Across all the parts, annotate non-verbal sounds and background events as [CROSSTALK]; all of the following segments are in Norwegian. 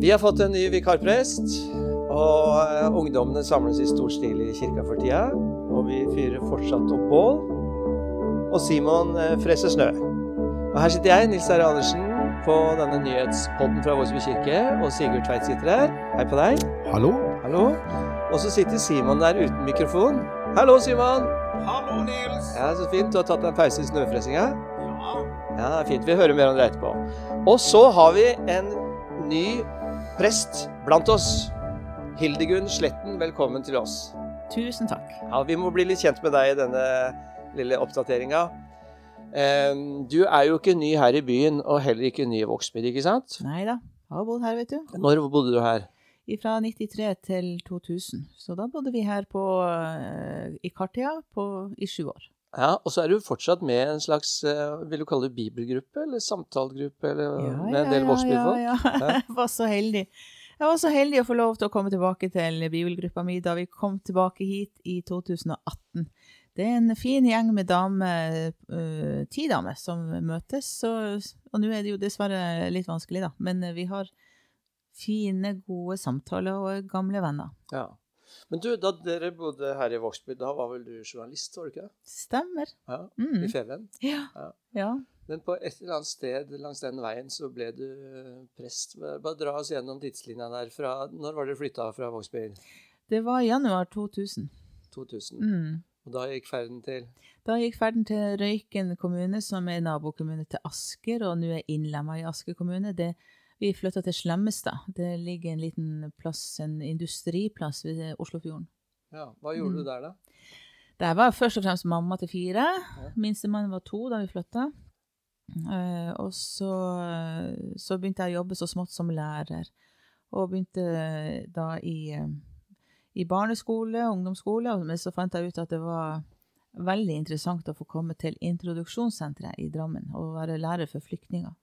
Vi har fått en ny vikarprest, og eh, ungdommene samles i stor stil i kirka for tida. Og vi fyrer fortsatt opp bål. Og Simon eh, freser snø. Og her sitter jeg, Nils Herre Andersen, på denne nyhetspodden fra Vårsby kirke. Og Sigurd Tveit sitter her. Hei på deg. Hallo? Hallo. Og så sitter Simon der uten mikrofon. Hallo, Simon. Hallo, Nils. Ja, Så fint. Du har tatt en pause i snøfresinga? Ja. Det er fint. Vi hører mer om det etterpå. Og så har vi en ny prest blant oss. Hildegunn Sletten, velkommen til oss. Tusen takk. Ja, Vi må bli litt kjent med deg i denne lille oppdateringa. Du er jo ikke ny her i byen, og heller ikke ny i Vågsbygd, ikke sant? Nei da, har bodd her, vet du. Når bodde du her? Fra 93 til 2000. Så da bodde vi her på, eh, i Kartia på, i sju år. Ja, Og så er du fortsatt med en slags eh, vil du kalle det bibelgruppe, eller samtalegruppe, eller med en del Vågsbygd-folk? ja, ja. [LAUGHS] Jeg var så heldig. Jeg var så heldig å få lov til å komme tilbake til bibelgruppa mi da vi kom tilbake hit i 2018. Det er en fin gjeng med damer, eh, ti damer, som møtes. Så, og nå er det jo dessverre litt vanskelig, da. Men eh, vi har fine, gode samtaler og gamle venner. Ja. Men du, da dere bodde her i Vågsbygd, da var vel du journalist, var du ikke det? Stemmer. Ja, Mm. I Feven. Ja. Ja. ja. Men på et eller annet sted langs den veien så ble du prest. Bare dra oss gjennom tidslinja der. Fra, når var dere flytta fra Vågsbygd? Det var i januar 2000. 2000. Mm. Og da gikk ferden til Da gikk ferden til Røyken kommune, som er nabokommune til Asker, og nå er innlemma i Asker kommune. Det, vi flytta til Slemmestad. Det ligger en liten plass, en industriplass ved Oslofjorden. Ja, Hva gjorde Mm. du der, da? Der var jeg først og fremst mamma til fire. Ja. Minstemann var to da vi flytta. Uh, og så, så begynte jeg å jobbe så smått som lærer. Og begynte da i, eh, i barneskole, ungdomsskole, men så fant jeg ut at det var veldig interessant å få komme til introduksjonssenteret i Drammen og være lærer for flyktninger.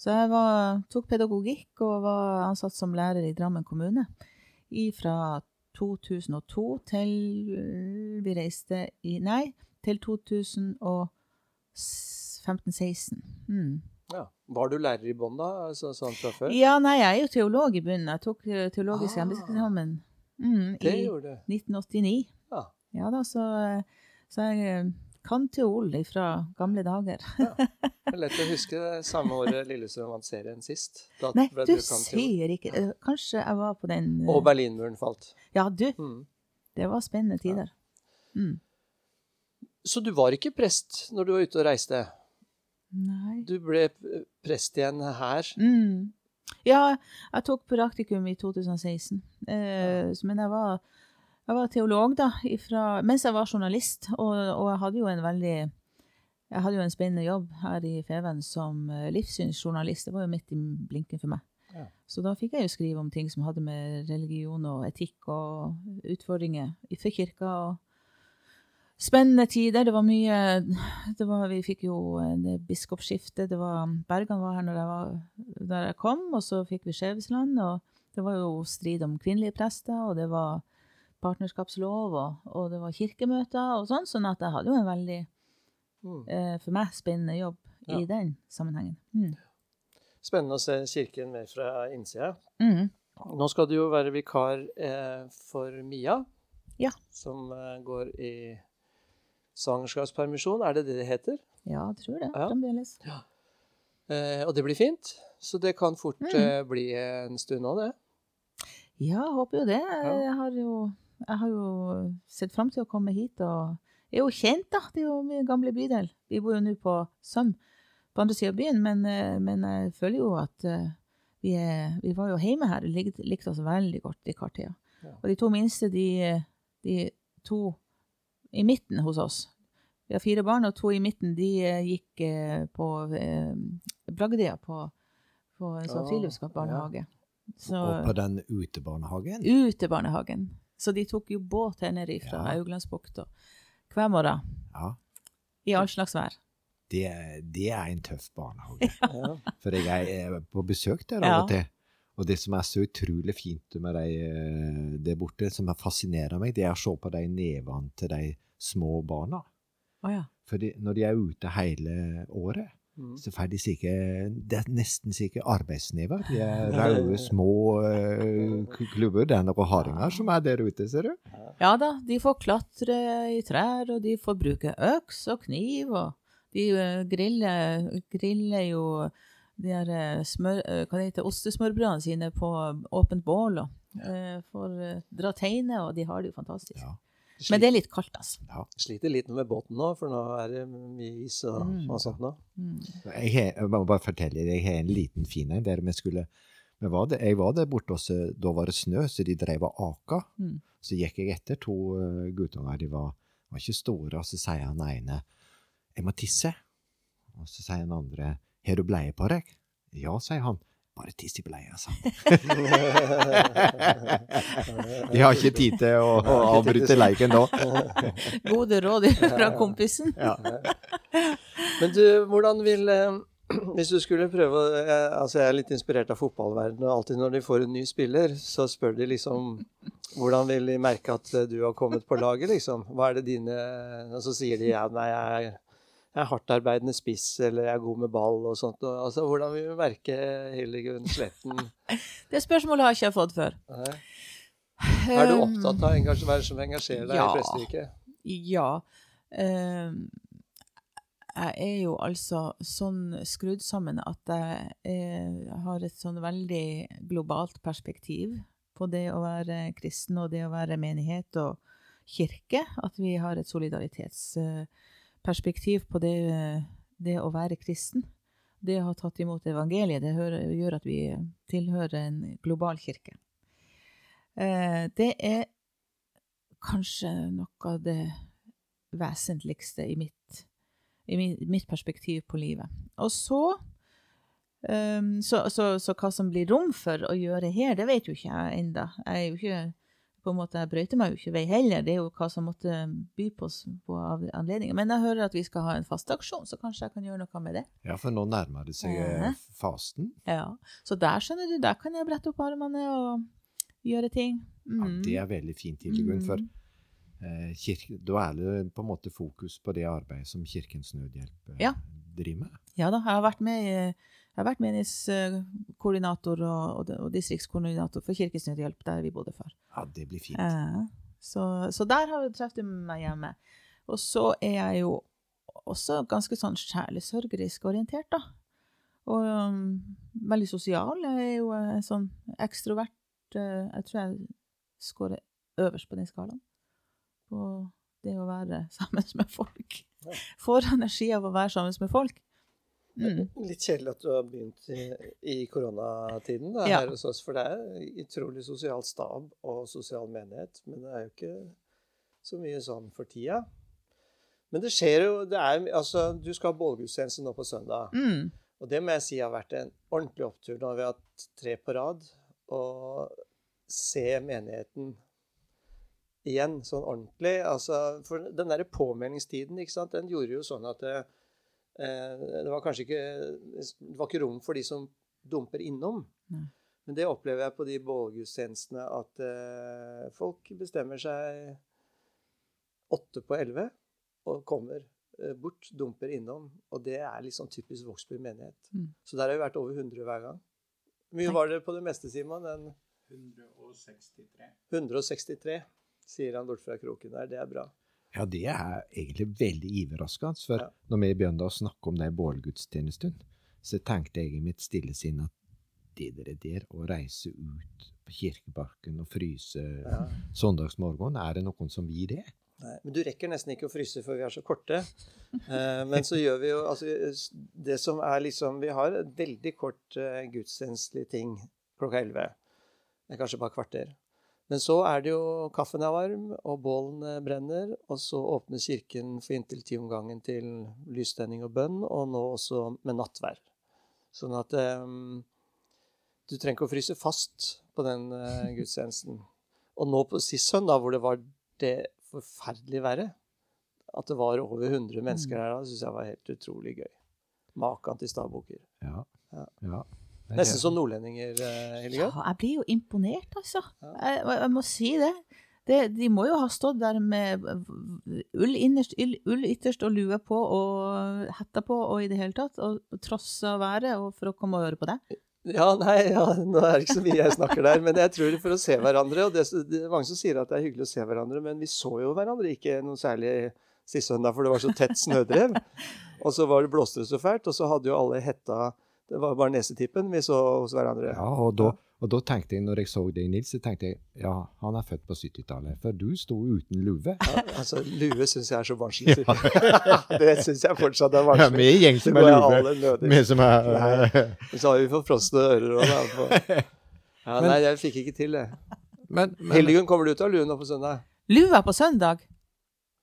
Så jeg var, tok pedagogikk og var ansatt som lærer i Drammen kommune fra 2002 til øh, vi reiste i Nei, til 2015-16. Mm. Ja. Var du lærer i bånn, da? Så, sånn fra før? Ja, nei, jeg er jo teolog i bunnen. Jeg tok øh, teologisk Ah. embetseksamen mm, i 1989. Ja. Ja da, så, øh, så jeg kan teol fra gamle dager. [LAUGHS] Det er lett å huske det samme året Lillestrøm vant serien sist. Da Nei, du kant sier ikke Kanskje jeg var på den øh, Og Berlinmuren falt. Ja, du. Mm. Det var spennende tider. Mm. Så du var ikke prest når du var ute og reiste? Nei. Du ble eh, prest igjen her? Mm. Ja, jeg tok praktikum i 2016. Eh, ja. Men jeg var, jeg var teolog da, ifra, mens jeg var journalist. Og, og jeg hadde jo en veldig jeg hadde jo en spennende jobb her i Feven som eh, livssynsjournalist. Det var jo midt i blinken for meg. Ja. Så da fikk jeg jo skrive om ting som hadde med religion og etikk og utfordringer for kirka. og Spennende tider. Det var mye det var, Vi fikk jo en biskopsskifte. Det var, Bergan var her når jeg, var, når jeg kom, og så fikk vi Skjevesland. Og det var jo strid om kvinnelige prester, og det var partnerskapslov, og, og det var kirkemøter og sånn. Sånn at jeg hadde jo en veldig, Mm. eh, for meg, spennende jobb Ja. i den sammenhengen. Mm. Spennende å se kirken mer fra innsida. Mm. Nå skal du jo være vikar eh, for Mia, Ja. som eh, går i svangerskapspermisjon. Er det det det heter? Ja, jeg tror det. Ja. Fremdeles. Eh, og det blir fint. Så det kan fort Mm. eh, bli en stund nå, det. Ja, jeg håper jo det. Jeg har jo, jeg har jo sett fram til å komme hit, og er jo kjent, da. Det er jo min gamle bydel. Vi bor jo nå på Søm, på andre sida av byen, men, eh, men jeg føler jo at eh, vi, er, vi var jo hjemme her. Det likte, likte oss veldig godt i Kartia. Ja. Og de to minste, de, de to i midten hos oss Vi har fire barn, og to i midten, de eh, gikk på eh, Bragdia på, på en sånn friluftsbarnehage. Ja. Så, Og på den utebarnehagen? utebarnehagen. Så de tok jo båt her nede fra Ja. Auglandsbukta hver morgen. Ja. I all slags vær. Det, det er en tøff barnehage. [LAUGHS] Ja. For jeg er på besøk der av og til. Og det som er så utrolig fint med de eh, der borte, som fascinerer meg, det er å se på de nevene til de små barna. Oh, ja. For når de er ute hele året, Mm. Så får de slike Det er nesten slike arbeidsnever. De er røde, små eh, klubber. Det er noen hardinger som er der ute, ser du. Ja da, de får klatre i trær, og de får bruke øks og kniv, og de eh, griller, griller jo de her eh, smør, hva det heter, ostesmørbrødene sine på åpent bål, og ja. får dra teine, og de har det jo fantastisk. Ja. Men det er litt kaldt, altså. Sliter litt med båten nå, for nå er det mye is og, Mm. og sånt nå. Mm. Jeg, har- jeg må bare fortelle deg, jeg har en liten fin en der vi skulle var det, Jeg var der borte, og da var det snø, så de drev og aka. Mm. Så gikk jeg etter to uh, guttunger. De var, var ikke store, og så sier han ene 'Jeg må tisse'. Og så sier han andre 'Har du bleie på deg?' 'Ja', sier han. 'Bare tiss i bleia', sa han. De har ikke tid til å, å avbryte leiken nå. [LAUGHS] Gode råd fra kompisen. Ja. Men du, hvordan vil eh, [CLEARS THROAT] Hvis du skulle prøve å- jeg, Altså, jeg er litt inspirert av fotballverdenen, og alltid når de får en ny spiller, så spør de liksom Hvordan vil de merke at eh, du har kommet på laget, liksom? Hva er det dine Og så sier de ja, nei, jeg jeg er hardtarbeidende spiss, eller jeg er god med ball og sånt. Og, altså, hvordan vil vi merke Hildegunn Sletten? [LAUGHS] Det spørsmålet har ikke jeg fått før. Nei. Er du opptatt av å være som engasjerer deg ja. i presteyrket? Ja. Ehm, jeg er jo altså sånn skrudd sammen at jeg eh, har et sånn veldig globalt perspektiv på det å være kristen og det å være menighet og kirke. At vi har et solidaritetsperspektiv på det, det å være kristen. Det å ha tatt imot evangeliet, det gjør at vi tilhører en global kirke. Eh, det er kanskje noe av det vesentligste i mitt, i mitt perspektiv på livet. Og så, ehm, så, så Så hva som blir rom for å gjøre her, det vet jo ikke jeg ennå. Jeg er jo ikke på en måte, jeg brøyter meg jo ikke vei heller. Det er jo hva som måtte by på oss på anledninger. Men jeg hører at vi skal ha en fast aksjon, så kanskje jeg kan gjøre noe med det. ja, for nå nærmer det seg eh, Ja. fasten. Ja, Så der skjønner du, der kan jeg brette opp armene og gjøre ting. Ja, Mm. det er veldig fint, Hildegunn. For Mm. eh, kirke, da er det på en måte fokus på det arbeidet som Kirkens Nødhjelp eh, Ja. driver med. Ja da, jeg har vært med i jeg har vært menighetskoordinator og, og, og distriktskoordinator for Kirkens Nødhjelp der vi bodde før. Ja, det blir fint. Eh, så, så der har jeg truffet meg hjemme. Og så er jeg jo også ganske sånn sjelesørgerisk orientert, da. Og um, veldig sosial. Jeg er jo uh, sånn ekstrovert. uh, jeg tror jeg scorer øverst på den skalaen. På det å være [LAUGHS] sammen med folk. Ja. Får energi av å være sammen med folk. Mm. Litt kjedelig at du har begynt i, i koronatiden da, Ja. her hos oss. For det er utrolig sosial stab og sosial menighet. Men det er jo ikke så mye sånn for tida. Men det skjer jo det er, altså, Du skal ha bålgudstjeneste nå på søndag. Mm. Og det må jeg si har vært en ordentlig opptur. Nå har vi hatt tre på rad. Og se menigheten igjen sånn ordentlig. Altså, for den derre påmeldingstiden, ikke sant, den gjorde jo sånn at det, eh, det var kanskje ikke Det var ikke rom for de som dumper innom. Nei. Men det opplever jeg på de bålgudstjenestene at eh, folk bestemmer seg åtte på elleve og kommer eh, bort, dumper innom. Og det er sånn typisk Vågsby menighet. Mm. Så der har vi vært over 100 hver gang. Hvor mye var det på det meste, Simon? En 163. 163, sier han bort fra kroken der. Det er bra. Ja, det er egentlig veldig overraskende. For Ja. når vi begynte å snakke om det bålgudstjenesten, så tenkte jeg i mitt stille sinn at det dere der, å reise ut på kirkebakken og fryse Ja. søndagsmorgen, er det noen som vil det? Nei, men du rekker nesten ikke å fryse, for vi er så korte. Eh, men så gjør vi jo altså, Det som er liksom Vi har et veldig kort eh, gudstjenestelig ting klokka 11. Det er kanskje bare kvarter. Men så er det jo Kaffen er varm, og bålen brenner. Og så åpner kirken for inntil ti om gangen til lystenning og bønn, og nå også med nattvær. Sånn at um, du trenger ikke å fryse fast på den uh, gudstjenesten. [LAUGHS] Og nå på sist søndag, hvor det var det forferdelig verre, at det var over 100 mennesker her da, syns jeg var helt utrolig gøy. Makan til stavbukker. Ja. Ja. ja. Nesten som nordlendinger, eh, Ja, jeg blir jo imponert, altså. Jeg, jeg må si det. Det, de må jo ha stått der med ull, innerst, ull, ytterst og lue på og hetta på og i det hele tatt, og trossa været og for å komme og høre på deg. Ja, nei, ja, nå er det ikke så mye jeg snakker der, men jeg tror for å se hverandre og det, det er Mange som sier at det er hyggelig å se hverandre, men vi så jo hverandre ikke noe særlig sist søndag, for det var så tett snødrev. [LAUGHS] Og så var det blåste det så fælt, og så hadde jo alle hetta Det var bare nesetippen vi så hos hverandre. Ja, og da, og da tenkte jeg, når jeg så deg, Nils, så tenkte jeg ja, han er født på 70-tallet. For du sto uten lue. Ja, altså, Lue syns jeg er så barnslig. [LAUGHS] det syns jeg fortsatt er Ja, vi er gjengse som jeg lue. Vi som er Nei. Så har vi forfrosne ører òg, da. på- [LAUGHS] Ja, nei, jeg fikk ikke til det. Men, men Hildegunn, kommer du til å ha lue nå på søndag? Lua på søndag?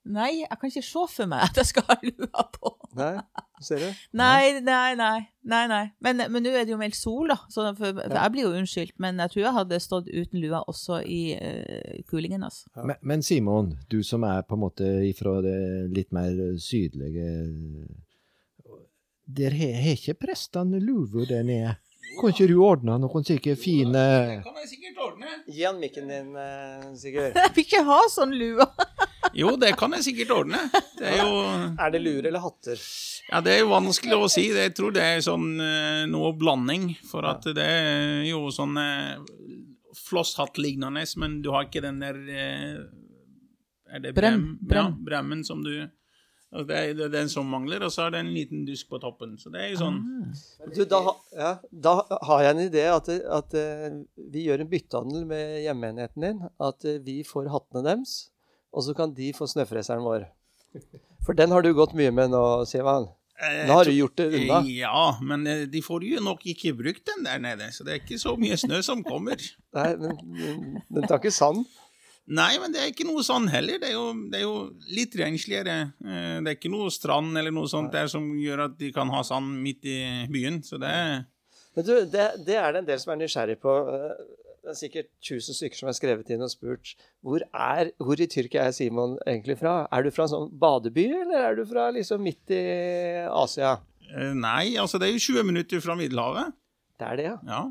Nei, jeg kan ikke se for meg at jeg skal ha lua på. Nei? Ser du? Nei, nei, nei. nei, nei. Men men nå er det jo meldt sol, da, så for, for jeg blir jo unnskyldt. Men jeg tror jeg hadde stått uten lua også i uh, kulingen. altså. Men, men Simon, du som er på en måte fra det litt mer sydlige Der har har ikke prestene lue der nede? Kan ikke du ordne noen slike fine Det kan jeg sikkert ordne. Gi han mikken din, eh, Sigurd. [LAUGHS] Jeg vil ikke ha sånn lue. Jo, det kan jeg sikkert ordne. Det er jo Er det lur eller hatter? Ja, det er jo vanskelig å si. Jeg tror det er sånn eh, noe blanding. For at det er jo sånn eh, flosshatt-lignende, men du har ikke den der eh, Er det Brem, brem? Ja, bremmen som du det, er, det er den som mangler, og så er det en liten dusk på toppen. Så det er jo sånn Du, da, ja, da har jeg en idé at, at vi gjør en byttehandel med hjemmeenheten din. At vi får hattene deres, og så kan de få snøfreseren vår. For den har du gått mye med nå, Sivan. eh, Nå har du gjort det unna. Ja, men eh, de får jo nok ikke brukt den der nede, så det er ikke så mye snø som kommer. [LAUGHS] Nei, men den tar ikke sand. Nei, men det er ikke noe sand heller. Det er jo, det er jo litt rensligere. Eh, Det er ikke noe strand eller noe sånt der som gjør at de kan ha sand midt i byen. Så det er Men du, det, det er det en del som er nysgjerrig på. Det er sikkert 1000 stykker som har skrevet inn og spurt hvor, er, hvor i Tyrkia er Simon egentlig fra? Er du fra en sånn badeby, eller er du fra liksom midt i Asia? eh, Nei, altså det er jo 20 minutter fra Middelhavet. Det er det, ja. Ja.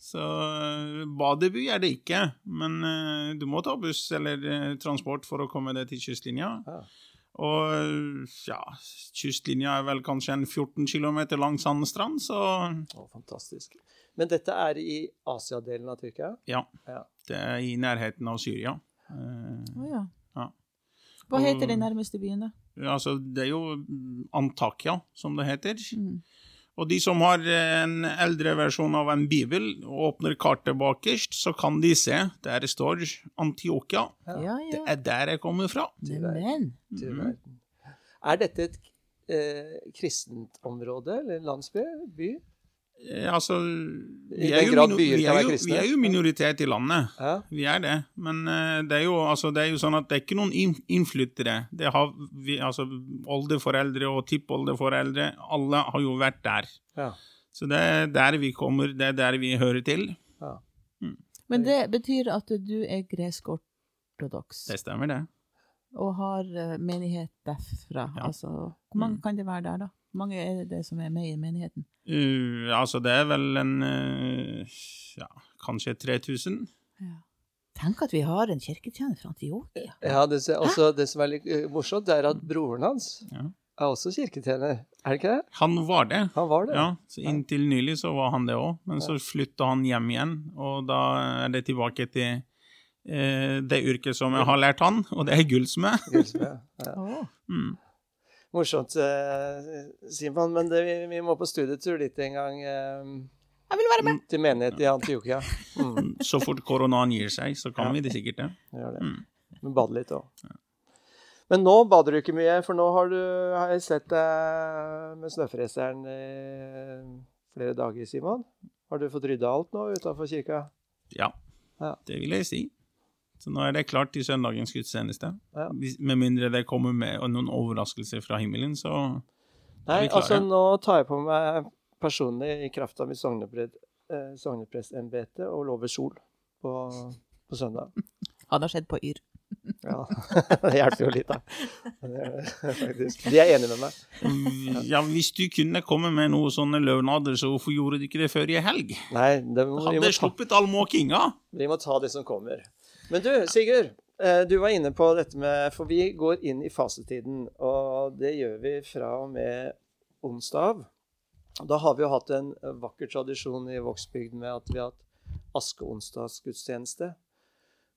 Så eh, badeby er det ikke. Men eh, du må ta buss eller transport for å komme deg til kystlinja. Ja. Og ja, kystlinja er vel kanskje en 14 km lang sandstrand, så Å, fantastisk. Men dette er i Asia-delen av Tyrkia? ja. Ja. Det er i nærheten av Syria. Uh, oh, ja. Ja. Hva heter den nærmeste byen, da? Altså, det er jo mm, Antakya, som det heter. Mm. Og de som har en eldre versjon av en bibel og åpner kartet bakerst, så kan de se der det står Antiokia. Ja, Det ja. er der jeg kommer fra. Men! Mhm. verden. Er dette et eh, kristent område, eller landsby? By? Eh, Altså, vi er, jo, vi, er jo, vi er jo minoritet i landet. Ja. Vi er det. Men eh, det er jo, altså, det er jo sånn at det er ikke noen innflyttere. Det har vi, altså, oldeforeldre og tippoldeforeldre. Alle har jo vært der. ja. Så det er der vi kommer, det er der vi hører til. Men det betyr at du er gresk-ortodoks Det stemmer, det. og har eh, menighet derfra. Ja. Altså, hvor mange Mm. kan det være der, da? Hvor mange er det som er med i menigheten? Uh, altså, det er vel en uh, ja, kanskje 3000. Tenk at vi har en kirketjener fra Antiokia. ja det, også, det som er litt eh, morsomt, det er at broren hans Ja. er også kirketjener. Er det ikke det? Han var det. Han var det. Ja, så Inntil nylig så var han det òg, men så flytta han hjem igjen. Og da er det tilbake til eh, det yrket som jeg har lært han, og det er gullsmed. Gullsmed, ja. Mm. Morsomt, eh, Simon. Men det, vi, vi må på studietur dit en gang. Eh, Jeg vil være med! til menighet i Antiokia. Mm, [LAUGHS] Så fort koronaen gir seg, så kan vi det sikkert gjør det. Mm. Men bade litt òg. Men nå bader du ikke mye, for nå har, du, har jeg sett deg med snøfreseren i flere dager, Simon. Har du fått rydda alt nå utafor kirka? Ja, Ja. det vil jeg si. Så nå er det klart til søndagens gudstjeneste. Ja. Med mindre det kommer med noen overraskelser fra himmelen, så Nei, vi klare? altså nå tar jeg på meg personlig i kraft av mitt eh, sogneprestembete og lover sol på, på søndag. Han har sett på Yr. Ja, [LAUGHS] det hjelper jo litt, da. [LAUGHS] Faktisk. De er enige med meg. Mm, Ja, hvis du kunne komme med noen sånne løvnader, så hvorfor gjorde du ikke det før i helg? Nei, det må, vi, Hadde ta, sluppet all måkinga. vi må ta det som kommer. Men du, Sigurd. eh, du var inne på dette med For vi går inn i fasetiden, og det gjør vi fra og med onsdag. Da har vi jo hatt en vakker tradisjon i Vågsbygd med at vi har hatt askeonsdagsgudstjeneste.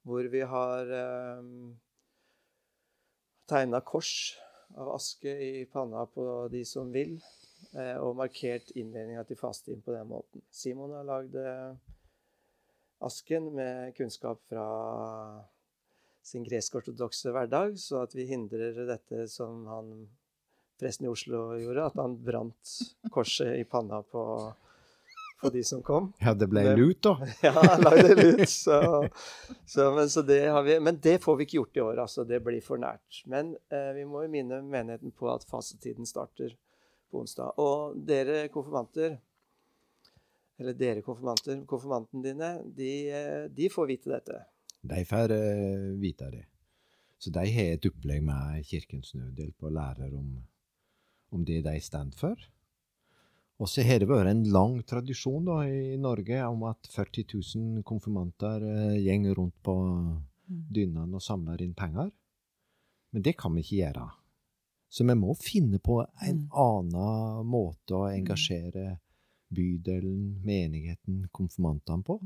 Hvor vi har eh, tegna kors av aske i panna på de som vil. Eh, og markert innledninga til fastetiden på den måten. Simon har lagd eh, asken med kunnskap fra sin gresk-ortodokse hverdag, så at vi hindrer dette som han presten i Oslo gjorde, at han brant korset i panna på, på de som kom. Ja, det ble lut, da. [LAUGHS] Ja, han lagde lut. Så, så, men, så det har vi, men det får vi ikke gjort i år, altså. Det blir for nært. Men eh, vi må jo minne menigheten på at fasetiden starter på onsdag. Og dere konfirmanter, eller dere konfirmanter, konfirmantene dine, de, eh, de får vite dette. De får eh, vite det. Så de har et opplegg med Kirkens Nødhjelp og lærer om, om det de står for. Og så har det vært en lang tradisjon da, i Norge om at 40 000 konfirmanter går gjenger rundt på dynene og samler inn penger. Men det kan vi ikke gjøre. Så vi må finne på en Mm. annen måte å engasjere bydelen, menigheten, konfirmantene på.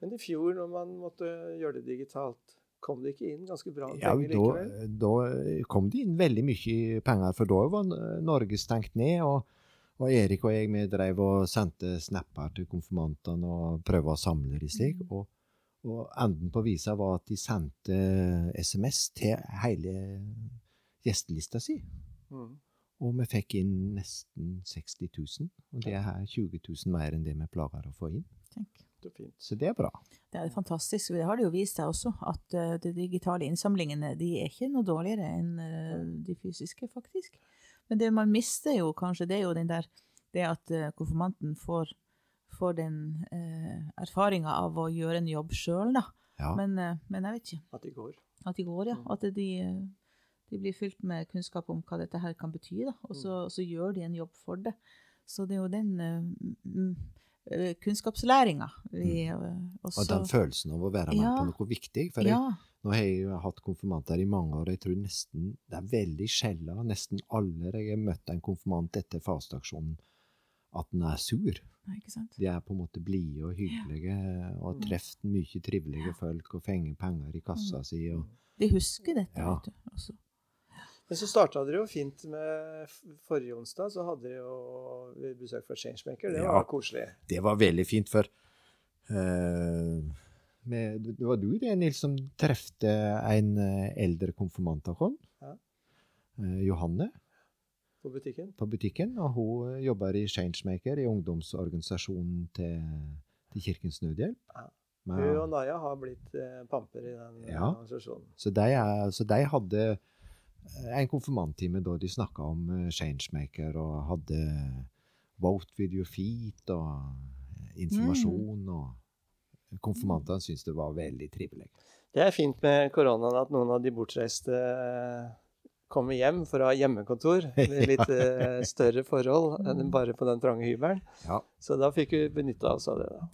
Men i fjor, når man måtte gjøre det digitalt, kom det ikke inn ganske bra Ja, penger da, likevel? da kom det inn veldig mye penger, for da var Norge stengt ned. og og Erik og jeg vi drev og sendte snapper til konfirmantene og prøvde å samle de slik. Mm. Og, og enden på visa var at de sendte SMS til hele gjestelista si. Mm. Og vi fikk inn nesten 60 000. Og det er 20 000 mer enn det vi plager å få inn. Tenk. Det er fint. Så det er bra. Det er fantastisk. Det har det jo vist seg også, at eh, de digitale innsamlingene de er ikke noe dårligere enn eh, de fysiske, faktisk. Men det man mister jo kanskje, det er jo den der det at eh, konfirmanten får, får den eh, erfaringa av å gjøre en jobb sjøl, da. Ja. Men, men jeg vet ikke. At de går. At de går, ja. Mm. At de, de blir fylt med kunnskap om hva dette her kan bety, da. Og så, og så gjør de en jobb for det. Så det er jo den uh, mm, kunnskapslæringa vi uh, også Og den følelsen av å være med Ja. på noe viktig. For jeg, Ja. Nå har jeg jo hatt konfirmanter i mange år, og jeg tror nesten det er veldig sjelden, nesten alle jeg har møtt en konfirmant etter fasteaksjonen, at den er sur. Nei? De er på en måte blide og hyggelige, og har Mm. truffet mye trivelige folk og fenger penger i kassa si. Og, De husker dette, Ja. vet du. Altså. Men så starta dere jo fint med forrige onsdag, så hadde dere jo besøk fra Changemaker. Det Ja. var koselig. det var veldig fint, for uh, med, det var du det, Nils, som trefte en eh, eldre konfirmant av oss. Ja. Uh, Johanne. På butikken. på butikken, og hun jobber i Changemaker, i ungdomsorganisasjonen til, til Kirkens Nødhjelp. Ja. Hun og Naya har blitt eh, pamper i den Ja. organisasjonen. så, de er, så de hadde en konfirmanttime da de snakka om eh, Changemaker, og hadde Vote with your feet og informasjon. informasjon. og Konfirmantene syntes det var veldig trivelig. Det er fint med koronaen at noen av de bortreiste eh, kommer hjem for å ha hjemmekontor [LAUGHS] med litt eh, større forhold enn bare på den trange hybelen. Ja. Så da fikk vi benytta oss av det, da.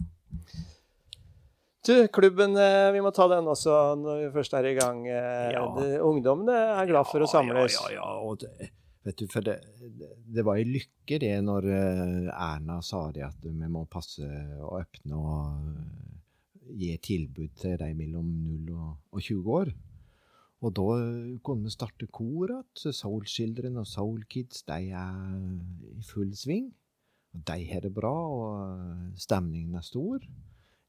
Du, klubben, eh, vi må ta den også når vi først er i gang. Eh, Ja. Ungdommene er glad for å samles. Ja, ja, ja. Og det, vet du, for det, det, var en lykke det når eh, Erna sa det at vi må passe og åpne og gi tilbud til de mellom 0 og, og 20 år. Og da kunne vi starte kor igjen. Soul Children og Soul Kids de er i full sving. De har det bra, og stemningen er stor.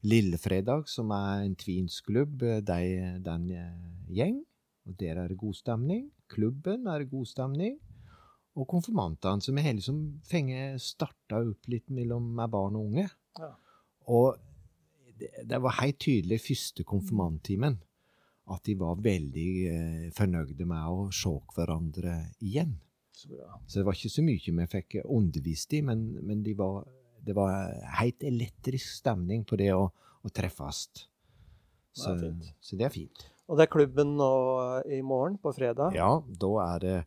Lillefredag, som er en tweensklubb, de, den eh, gjeng. Og der er det god stemning. Klubben er det god stemning. Og konfirmantene, som har liksom fengt starta opp litt mellom barn og unge. Ja. Og det, det var helt tydelig første konfirmanttimen at de var veldig eh, fornøyde med å se hverandre igjen. Så. Så det var ikke så mye vi fikk undervist i, men, men de var, det var helt elektrisk stemning på det å, å treffes. Så, så det er fint. Og det er klubben nå i morgen, på fredag. Ja, da er det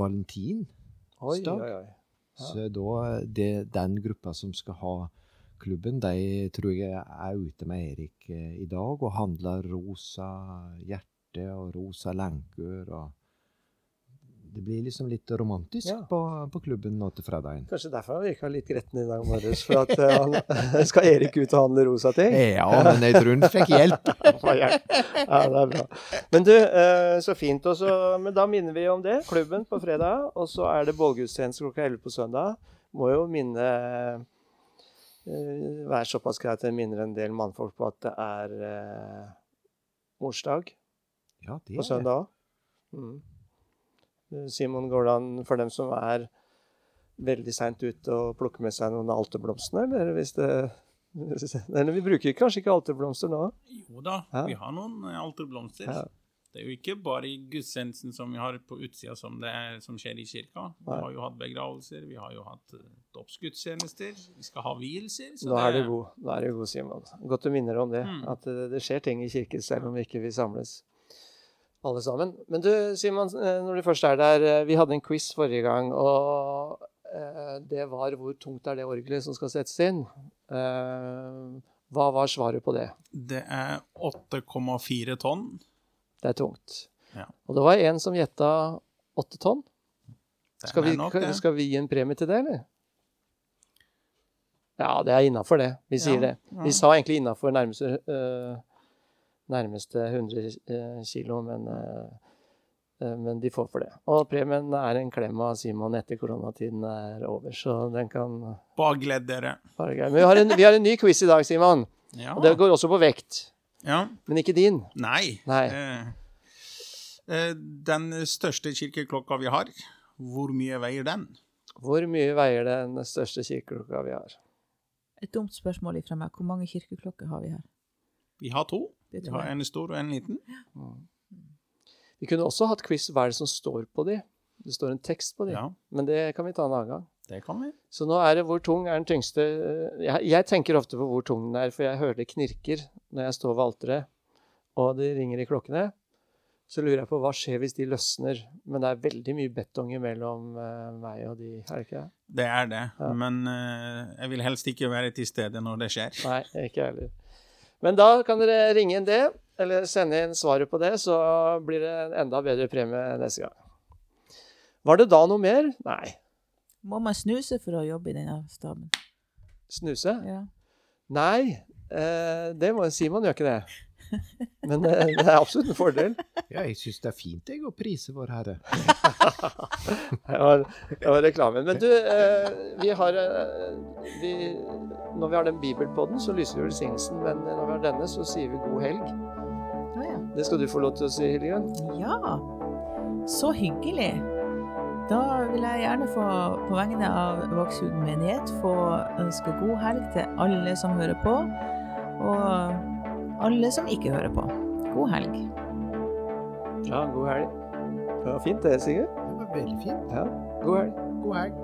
valentinsdag. Ja. Så da, det, den gruppa som skal ha klubben, de tror jeg er ute med Erik eh, i dag og handler rosa hjerte og rosa lenker og Det blir liksom litt romantisk Ja. på, på klubben nå til fredagen. Kanskje derfor han virka litt gretten i dag morges. For at eh, han [LAUGHS] skal Erik ut og handle rosa ting? Ja, men jeg tror han fikk [LAUGHS] hjelp. Ja, det er bra. Men du, eh, så fint. Også, men da minner vi om det. Klubben på fredag. Og så er det bålgudstjeneste klokka 11 på søndag. Må jo minne eh, Være såpass greit at jeg minner en del mannfolk på at det er morsdag Ja, det på søndag òg. Mm. Simon, går det an for dem som er veldig seint ute og plukker med seg noen alterblomstene, eller hvis det Eller vi bruker kanskje ikke alterblomster nå? Jo da, Ja. vi har noen eh, alterblomster. Ja. Det er jo ikke bare i gudstjenesten som vi har på utsida som det er, som skjer i kirka. Vi Nei. har jo hatt begravelser, vi har jo hatt eh, dåpsgudstjenester, vi skal ha vielser. Nå er du god, nå er du god Simon. Godt du minner om det. Mm. At det, det skjer ting i kirken selv om vi ikke vil samles alle sammen. Men du Simon, eh, når du først er der. eh, Vi hadde en quiz forrige gang, og eh, det var hvor tungt er det orgelet som skal settes inn? Hva var svaret på det? Det er 8,4 tonn. Det er tungt. Ja. Og det var en som gjetta 8 tonn. Skal vi, nok skal vi gi en premie til det, eller? Ja, det er innafor det. Vi sier Ja, det. Vi sa egentlig innafor nærmeste, øh, nærmeste 100 øh, kilo, men, øh, øh, men de får for det. Og premien er en klem av Simon etter koronatiden er over, så den kan Bare gled dere. Men vi har, en, vi har en ny quiz i dag, Simon. Ja. Og det går også på vekt. ja. Men ikke din. Nei. Nei. Eh, eh, den største kirkeklokka vi har, hvor mye veier den? Hvor mye veier den største kirkeklokka vi har? Et dumt spørsmål ifra meg. Hvor mange kirkeklokker har vi her? Vi har to. Det tror har jeg. en stor og en liten. Vi kunne også hatt quiz hva er det som står på de. Det står en tekst på de. Ja, Men det kan vi ta en annen gang. det kan vi. Så nå er det hvor tung er den tyngste jeg, jeg tenker ofte på hvor tung den er, for jeg hører det knirker når jeg står ved alteret, og det ringer i klokkene. Så lurer jeg på hva skjer hvis de løsner. Men det er veldig mye betong mellom eh, meg og de, er det ikke det? Det er det. Ja. Men uh, jeg vil helst ikke være til stede når det skjer. Nei, ikke jeg heller. Men da kan dere ringe inn det, eller sende inn svaret på det, så blir det en enda bedre premie neste gang. Var det da noe mer? Nei. Må man snuse for å jobbe i denne staben? Snuse? Ja. Nei, eh, det må Simon gjør ikke det. [LAUGHS] Men eh, det er absolutt en fordel. Ja, jeg syns det er fint jeg å prise Vår Herre. [LAUGHS] Det var, det var reklamen. Men du, eh, vi har eh, vi, Når vi har den bibelpodden, så lyser vi velsignelsen. Men når vi har denne, så sier vi god helg. Ja, ja. Det skal du få lov til å si, Hildegunn. Ja, så hyggelig. Da vil jeg gjerne få, på vegne av Vågshuden menighet, få ønske god helg til alle som hører på, og alle som ikke hører på. God helg. Ja, god helg. Det var fint det, Sigurd. Det var veldig fint. Ja, god helg. God helg.